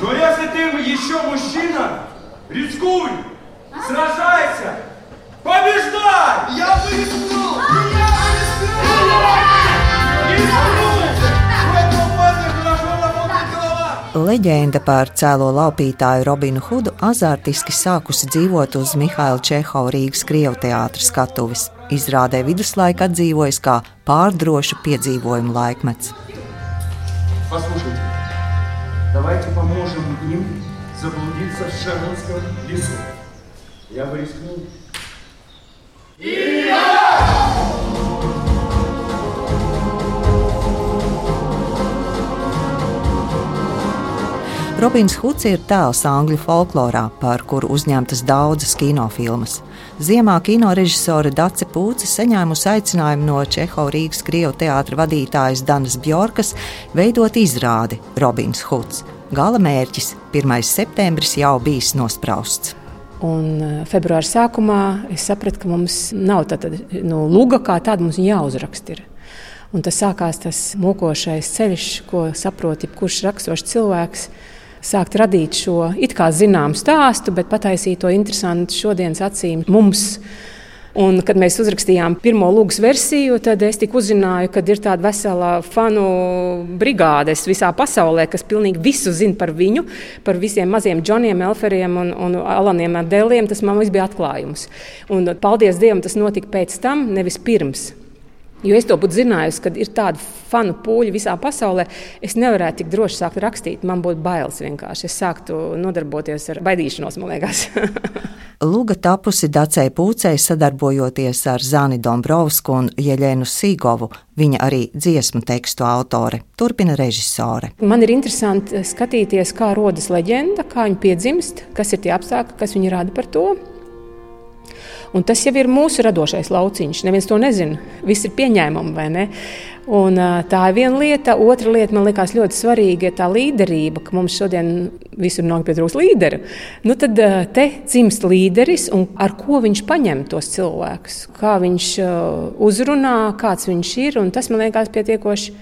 Но если ты еще мужчина, рискуй, сражайся, побеждай! Я вырискну! Я Leģenda par cēlo laupītāju Robinu Hudu azartiski sākusi dzīvot uz Mihaila Čehova Rīgas Krievu teātras skatuves. Izrādē viduslaika atdzīvojas kā pārdrošu piedzīvojumu laikmets. Послушайте, Давайте поможем им заблудиться в Шернонском лесу. Я бы рискнул. И я! Robins Huds ir tēls angļu folklorā, par kuru uzņemtas daudzas kinofilmas. Ziemā kinorežisore Dace Pūce saņēmusi aicinājumu no Čehova Rīgas Krievu teātra vadītājas Danas Bjorkas veidot izrādi Robins Huds. Gala mērķis - 1. septembris jau bijis nosprausts. Un e, februāra sākumā es sapratu, ka mums nav tāda no luga kā tāda, mums jāuzraksta. Ir. Un tas sākās tas mokošais ceļš, ko saprot jebkurš raksturošs cilvēks sākt radīt šo it kā zināmu stāstu, bet pataisīt to interesantu šodienas acīm mums. Un, kad mēs uzrakstījām pirmo lūgas versiju, tad es tik uzzināju, ka ir tāda vesela fanu brigāde visā pasaulē, kas pilnīgi visu zina par viņu, par visiem maziem Džoniem, Elferiem un, un Alaniem Adeliem. Tas man viss bija atklājums. Un, paldies Dievam, tas notika pēc tam, nevis pirms. Jo es to būtu zinājusi, ka ir tāda fanu pūļa visā pasaulē. Es nevarētu tik droši sākt rakstīt. Man būtu bailes vienkārši. Es sāktu nodarboties ar baidīšanos, man liekas. Luga tapusi Dacei Pūcei sadarbojoties ar Zani Dombrovsku un Jeļenu Sīgovu. Viņa arī dziesmu tekstu autore. Turpina režisore. Man ir interesanti skatīties, kā rodas leģenda, kā viņa piedzimst, kas ir tie apstākļi, kas viņu rada par to. Un tas jau ir mūsu radošais lauciņš. Neviens to nezina. Viss ir pieņēmumi, vai ne? Un, tā ir viena lieta. Otra lieta, man liekas, ļoti svarīga ir tā līderība, ka mums šodien visur nav pietrūkst līdera. Nu, tad te dzimst līderis, un ar ko viņš paņem tos cilvēkus, kā viņš uzrunā, kāds viņš ir. Tas man liekas pietiekoši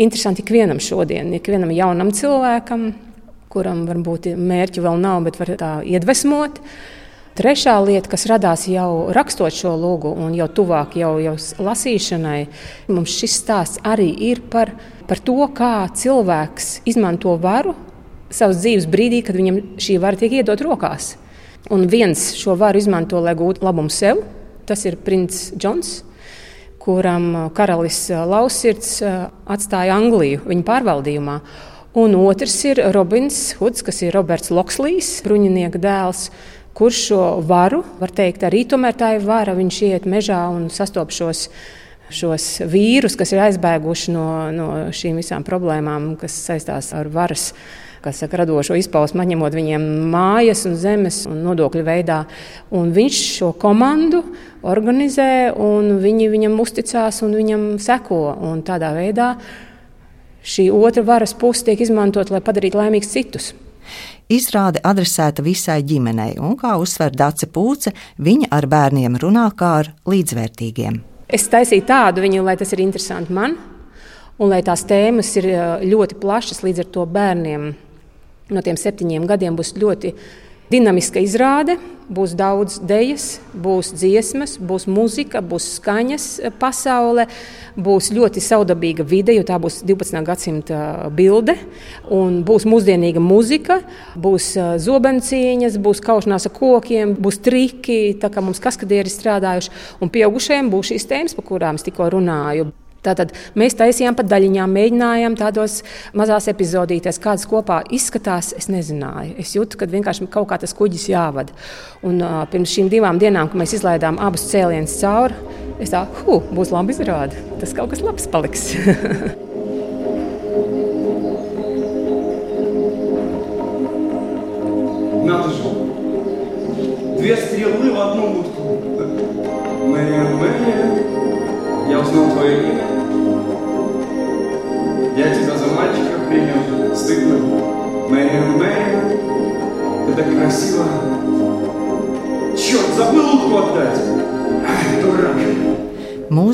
interesanti ikvienam šodien, ikvienam jaunam cilvēkam, kuram varbūt mērķi vēl nav, bet var tā iedvesmot. Trešā lieta, kas radās jau rakstot šo lūgu, un jau tuvāk jau, jau lasīšanai, mums šis stāsts arī ir par, par to, kā cilvēks izmanto varu savas dzīves brīdī, kad viņam šī vara tiek iedot rokās. Un viens šo varu izmanto, lai gūtu labumu sev. Tas ir princis Džons, kuram karalis Lausirds atstāja Angliju viņa pārvaldījumā. Un otrs ir Robins Huds, kas ir Roberts Lokslīs, bruņinieka dēls, kurš šo varu, var teikt, arī tomēr tā ir vara. Viņš iet mežā un sastopas šos, šos vīrus, kas ir aizbēguši no, no šīm visām problēmām, kas saistās ar varas. Kas saka, radošo izpausmu, atņemot viņiem mājas un zemes un nodokļu veidā. Un viņš šo komandu organizē, un viņi viņam uzticās un viņam seko. Un tādā veidā šī otra varas puse tiek izmantot, lai padarītu laimīgus citus. Izrāde adresēta visai ģimenei, un, kā uzsver Dace Pūce, viņa ar bērniem runā kā ar līdzvērtīgiem. Es taisīju tādu viņu, lai tas ir interesanti man, un lai tās tēmas ir ļoti plašas, līdz ar to bērniem no tiem septiņiem gadiem būs ļoti dinamiska izrāde. Būs daudz idejas, būs dziesmas, būs muzika, būs skaņas pasaule, būs ļoti saudabīga vide, jo tā būs 12. gadsimta bilde. Būs mūsdienīga muzika, būs zobencīņas, būs kaušanās ar kokiem, būs triki, tā kā mums kaskadieri strādājuši. Un pieaugušajiem būs šīs tēmas, par kurām es tikko runāju. Tātad mēs taisījām pa daļiņām, mēģinājām tādos mazās epizodītēs, kādas kopā izskatās. Es nezināju. Es jūtu, ka vienkārši kaut kā tas kuģis jāvada. Un, uh, pirms šīm divām dienām, kad mēs izlaidām abus cēlienus cauri, es tā, huh, būs labi izrāde. Tas kaut kas labs paliks. Надо же! Две стрелы в одну утку. Мэриан, Мэриан, я узнал твое имя.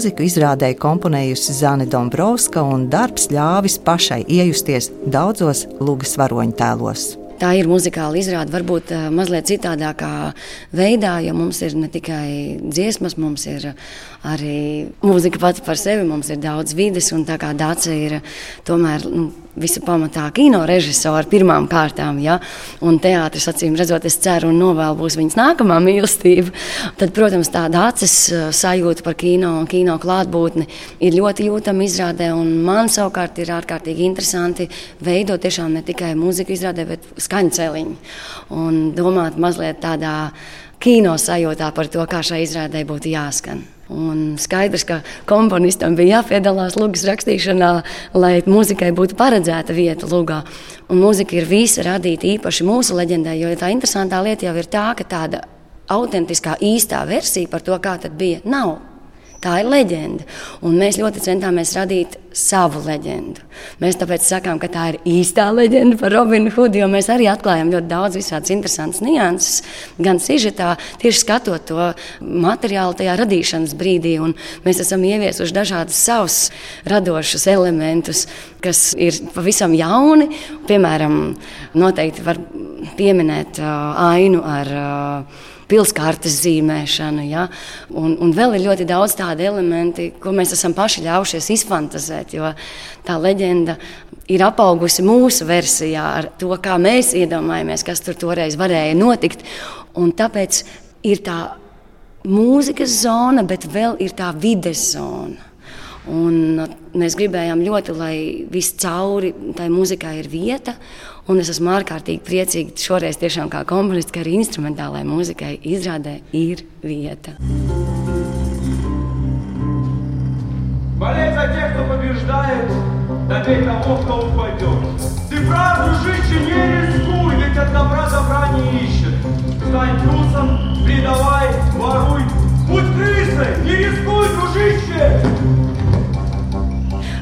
Mūziku izrādēja komponējusi Zana Dombrovska, un darbs ļāvis pašai iejusties daudzos lugas varoņu tēlos. tā ir muzikāla izrāde, varbūt uh, mazliet citādākā veidā, jo mums ir ne tikai dziesmas, mums ir arī mūzika pati par sevi, mums ir daudz vides, un tā kā Dāca ir tomēr nu, visa pamatā kino režisora pirmām kārtām, ja, un teātris, acīm redzot, es ceru, un novēlu būs viņas nākamā mīlestība, tad, protams, tā Dācis sajūta par kino un kino klātbūtni ir ļoti jūtama izrādē, un man savukārt ir ārkārtīgi interesanti veidot tiešām ne tikai mūziku izrādē, bet skaņu celiņu, un domāt mazliet tādā kino sajūtā par to, kā šai izrādē būtu jāskan. Un skaidrs, ka komponistam bija jāpiedalās lūgas rakstīšanā, lai mūzikai būtu paredzēta vieta lūgā. Un mūzika ir visa radīta īpaši mūsu leģendai, jo tā interesantā lieta jau ir tā, ka tāda autentiskā īstā versija par to, kā tas bija, nav. Tā ir leģenda. Un mēs ļoti centāmies radīt savu leģendu. Mēs tāpēc sakām, ka tā ir īstā leģenda par Robinu Hudu, jo mēs arī atklājam ļoti daudz visādas interesantas nianses, gan sižetā, tieši skatot to materiālu tajā radīšanas brīdī. Un mēs esam ieviesuši dažādus savus radošus elementus, kas ir pavisam jauni. Piemēram, noteikti var pieminēt uh, ainu ar uh, pilskartes zīmēšanu. Ja? Un, un vēl ir ļoti daudz tādu elementu, ko mēs esam paši ļaujušies izfantazēt. Jo tā leģenda ir apaugusi mūsu versijā ar to, kā mēs iedomājamies, kas tur toreiz varēja notikt. Un tāpēc ir tā mūzikas zona, bet vēl ir tā vides zona. Un mēs gribējām ļoti, lai viscauri tai muzikai ir vieta. Un es esmu ārkārtīgi priecīga šoreiz, tiešām kā komponists, ka arī instrumentālajai muzikai izrādē ir vieta. Болеть за тех, кто побеждает, добей того, кто упадет. Ты правду жить не рискуй, ведь от добра добра не ищет. Стань трусом, предавай, воруй, будь крысой, не рискуй, дружище!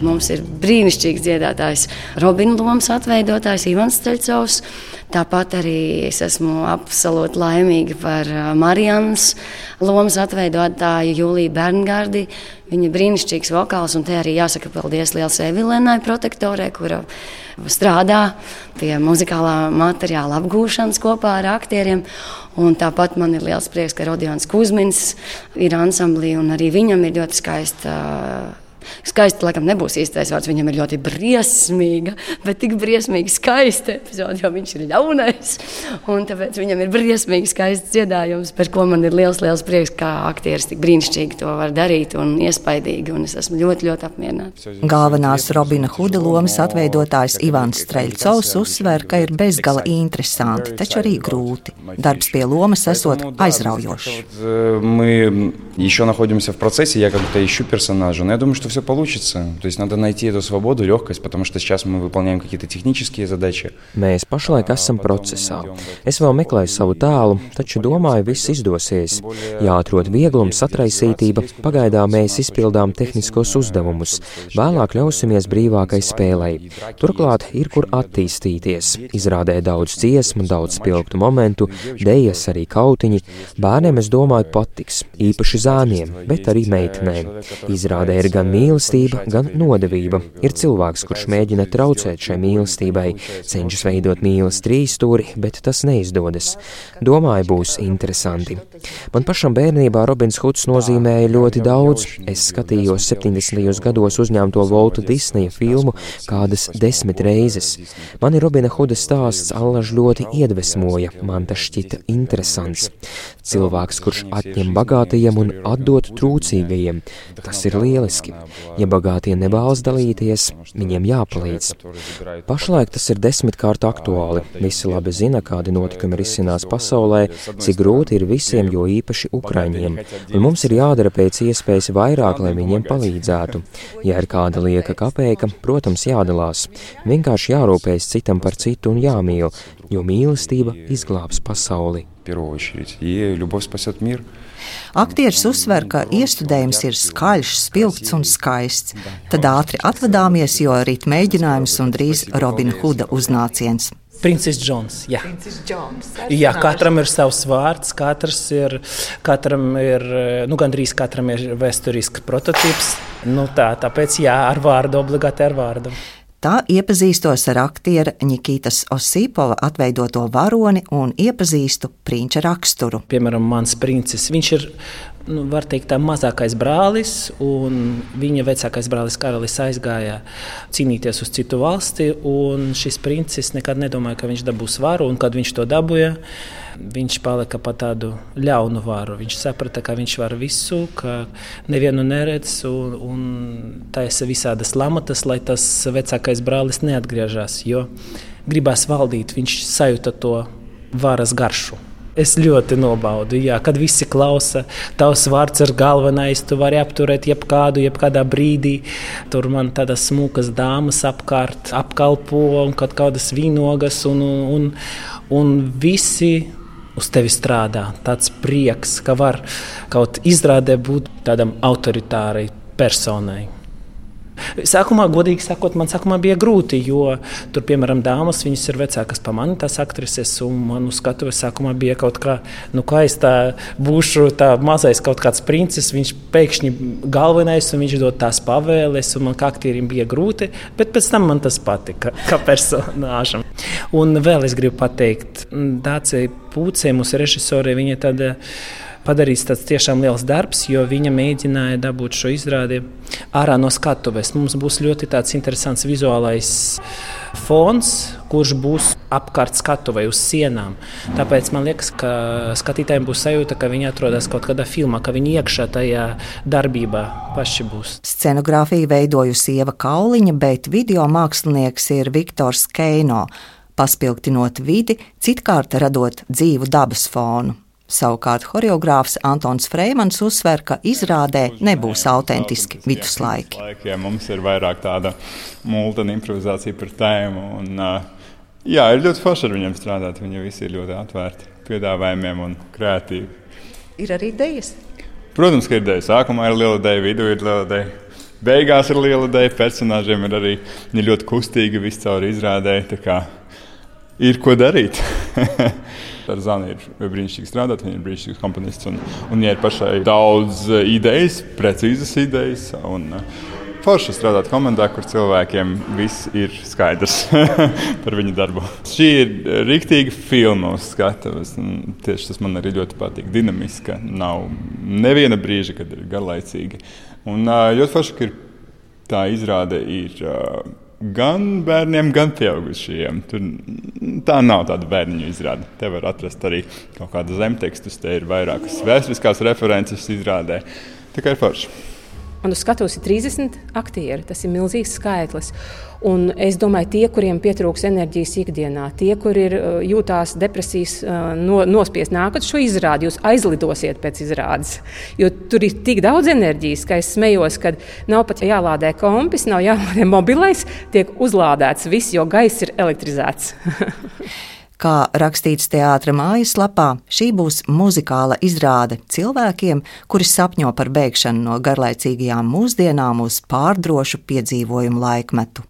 Mums ir brīnišķīgs dziedātājs, Robina Lomas atveidotājs Ivans Steļcovs. Tāpat arī es esmu absolūti laimīga par uh, Marijānas lomas atveidotāju Jūliju Berngardi. Viņa brīnišķīgs vokāls, un te arī jāsaka paldies Lielai Evilenai, protektorē, kura strādā pie muzikālā materiāla apgūšanas kopā ar aktieriem. Un tāpat man ir liels prieks, ka Rodions Kusmins ir ansamblī, un arī viņam ir ļoti skaista Skaisti, laikam, nebūs īstais vārds. Viņam ir ļoti briesmīga, bet tik briesmīgi skaista epizode, jo viņš ir ļaunais. Un tāpēc viņam ir briesmīgi skaists dziedājums, par ko man ir liels, liels prieks, kā aktieris tik brīnišķīgi to var darīt un iespaidīgi. Un es esmu ļoti, ļoti apmierināts. Galvenās Robina Huda lomas atveidotājs Ivans Streļcovs uzsver, ka ir bezgala interesanti, taču arī grūti. Darbs pie lomas esot aizraujošs. Мы еще находимся в процессе, я как-то ищу персонажа, но я думаю, что все получится. То есть надо найти эту свободу, легкость, потому что сейчас мы выполняем какие-то технические задачи. Mēs pašlaik esam procesā. Es vēl meklēju savu tēlu, taču domāju, viss izdosies. Jāatrod vieglums, atraisītība. Pagaidām mēs izpildām tehniskos uzdevumus. Vēlāk ļausimies brīvākai spēlei. Turklāt ir kur attīstīties. Izrādē daudz dziesmu, daudz spilgtu momentu, dejas arī kautiņi. Bērniem, es domāju, patiks. Īpaši zēniem, bet arī meitenēm. Izrādē ir gan mīlestība, gan nodevība. Ir cilvēks, kurš mēģina traucēt šai mīlestībai, cenšas veidot mīlestības trīsstūri, bet tas neizdodas. Domāju, būs interesanti. Man pašam bērnībā Robins Huds nozīmēja ļoti daudz. Es skatījos 70. gados uzņemto Volta Disneja filmu kādas desmit reizes. Mani Robina Huda stāsts allaž ļoti iedvesmoja, man tas šķita interesants. Cilvēks, kurš atņem bagātajiem un atdod trūcīgajiem, tas ir lieliski. Ja bagātie nevēlas dalīties, viņiem jāpalīdz. Pašlaik tas ir desmitkārt aktuāli. Visi labi zina, kādi notikumi risinās pasaulē, cik grūti ir visiem, jo īpaši Ukraiņiem. Un mums ir jādara pēc iespējas vairāk, lai viņiem palīdzētu. Ja ir kāda lieka kapēka, protams, jādalās. Vienkārši jārūpējas citam par citu un jāmīl, jo mīlestība izglābs pasauli. В первую очередь. И любовь спасет мир. Aktieris uzsver, ka iestudējums ir skaļš, spilgts un skaists. Tad ātri atvadāmies, jo rīt mēģinājums un drīz Robina Huda uznāciens. Princis Džons. Jā. jā, katram ir savs vārds, katrs ir, katram ir, nu, gandrīz katram ir vēsturisks prototyps. Nu, tā, tāpēc jā, ar vārdu, obligāti ar vārdu. Tā iepazīstos ar aktiera Nikitas Osipova atveidoto varoni un iepazīstu prinča raksturu. Piemēram, mans princis, viņš ir nu, var teikt, tā mazākais brālis, un viņa vecākais brālis Karalis aizgāja cīnīties uz citu valsti. Šis princis nekad nedomāja, ka viņš dabūs varu, un kad viņš to dabūja, viņš palika pa tādu ļaunu varu. Viņš saprata, ka viņš var visu, ka nevienu neredz, un, un taisa visādas lamatas, lai tas vecākais brālis neatgriežas. Jo gribās valdīt, viņš sajūta to varas garšu. Es ļoti nobaudu, jā, kad visi klausa, tavs vārds ir galvenais, tu vari apturēt jebkādu, jebkādā brīdī. Tur man tādas smukas dāmas apkārt apkalpo un kaut kādas vīnogas, un, un, un visi uz tevi strādā. Tāds prieks, ka var kaut izrādē būt tādam autoritārai personai. Sākumā, godīgi sakot, man sākumā bija grūti, jo tur, piemēram, dāmas, viņas ir vecākas par mani, tās aktrises, un man uz skatuves sākumā bija kaut kā, nu, kā es tā būšu, tā mazais kaut kāds princis, viņš pēkšņi galvenais, un viņš dod tās pavēles, un man kā aktierim bija grūti, bet pēc tam man tas patika, kā personāžam. Un vēl es gribu pateikt, Dācija Pūcē, mūsu režisore, viņa tāda padarīts tāds tiešām liels darbs, jo viņa mēģināja dabūt šo izrādi ārā no skatuves. Mums būs ļoti interesants vizuālais fons, kurš būs apkārt skatuvei uz sienām. Tāpēc man liekas, ka skatītājiem būs sajūta, ka viņi atrodas kaut kādā filmā, ka viņi iekšā tajā darbībā paši būs. Scenogrāfiju veidojusi Ieva Kauliņa, bet video mākslinieks ir Viktors Keino, paspilgtinot vidi, citkārt radot dzīvu dabas fonu. Savukārt choreogrāfs Antons Freimans uzsver, ka izrādē nebūs autentiski viduslaiki. Laikiem mums ir vairāk tāda multena improvizācija par tēmu. Un, jā, ir ļoti forši ar viņiem strādāt. Viņi visi ir ļoti atvērti piedāvājumiem un kreatīvi. Ir arī idejas? Protams, ka ir ideja. Sākumā ir liela ideja, vidū ir liela ideja. Beigās ir liela ideja, personāžiem ir arī ļoti kustīgi viscaur izrādē. Ir ko darīt. Ar Zanu ir brīnišķīgi strādāt, viņa ir brīnišķīgs komponists. Un, un viņai ir pašai daudz idejas, precīzas idejas. Un, eh, Forši strādāt komandā, kur cilvēkiem viss ir skaidrs par viņu darbu. Šī ir rīktīva filma uz skatuves. Tieši tas man arī ļoti patīk. Dinamiska, nav neviena brīža, kad ir garlaicīga. Un eh, ļoti forši, ka tā izrāde ir gan bērniem, gan pieaugušajiem. Tur, tā nav tāda bērnu izrāde. Te var atrast arī kaut kādu zemtekstus, te ir vairākas vēsturiskās references izrādē. Tā kā ir forši. Un uz skatuves ir 30 aktieri. Tas ir milzīgs skaitlis. Un es domāju, tie, kuriem pietrūks enerģijas ikdienā, tie, kur ir uh, jūtās depresijas uh, no, nospiest, nākat šo izrādi, jūs aizlidosiet pēc izrādes. Jo tur ir tik daudz enerģijas, ka es smējos, ka nav pat jālādē kompis, nav jālādē mobilais, tiek uzlādēts viss, jo gaiss ir elektrizēts. Kā rakstīts teātris mājaslapā, šī būs muzikāla izrāde cilvēkiem, kuri sapņo par bēgšanu no garlaicīgajām mūsdienām uz pārdrošu piedzīvojumu laikmetu.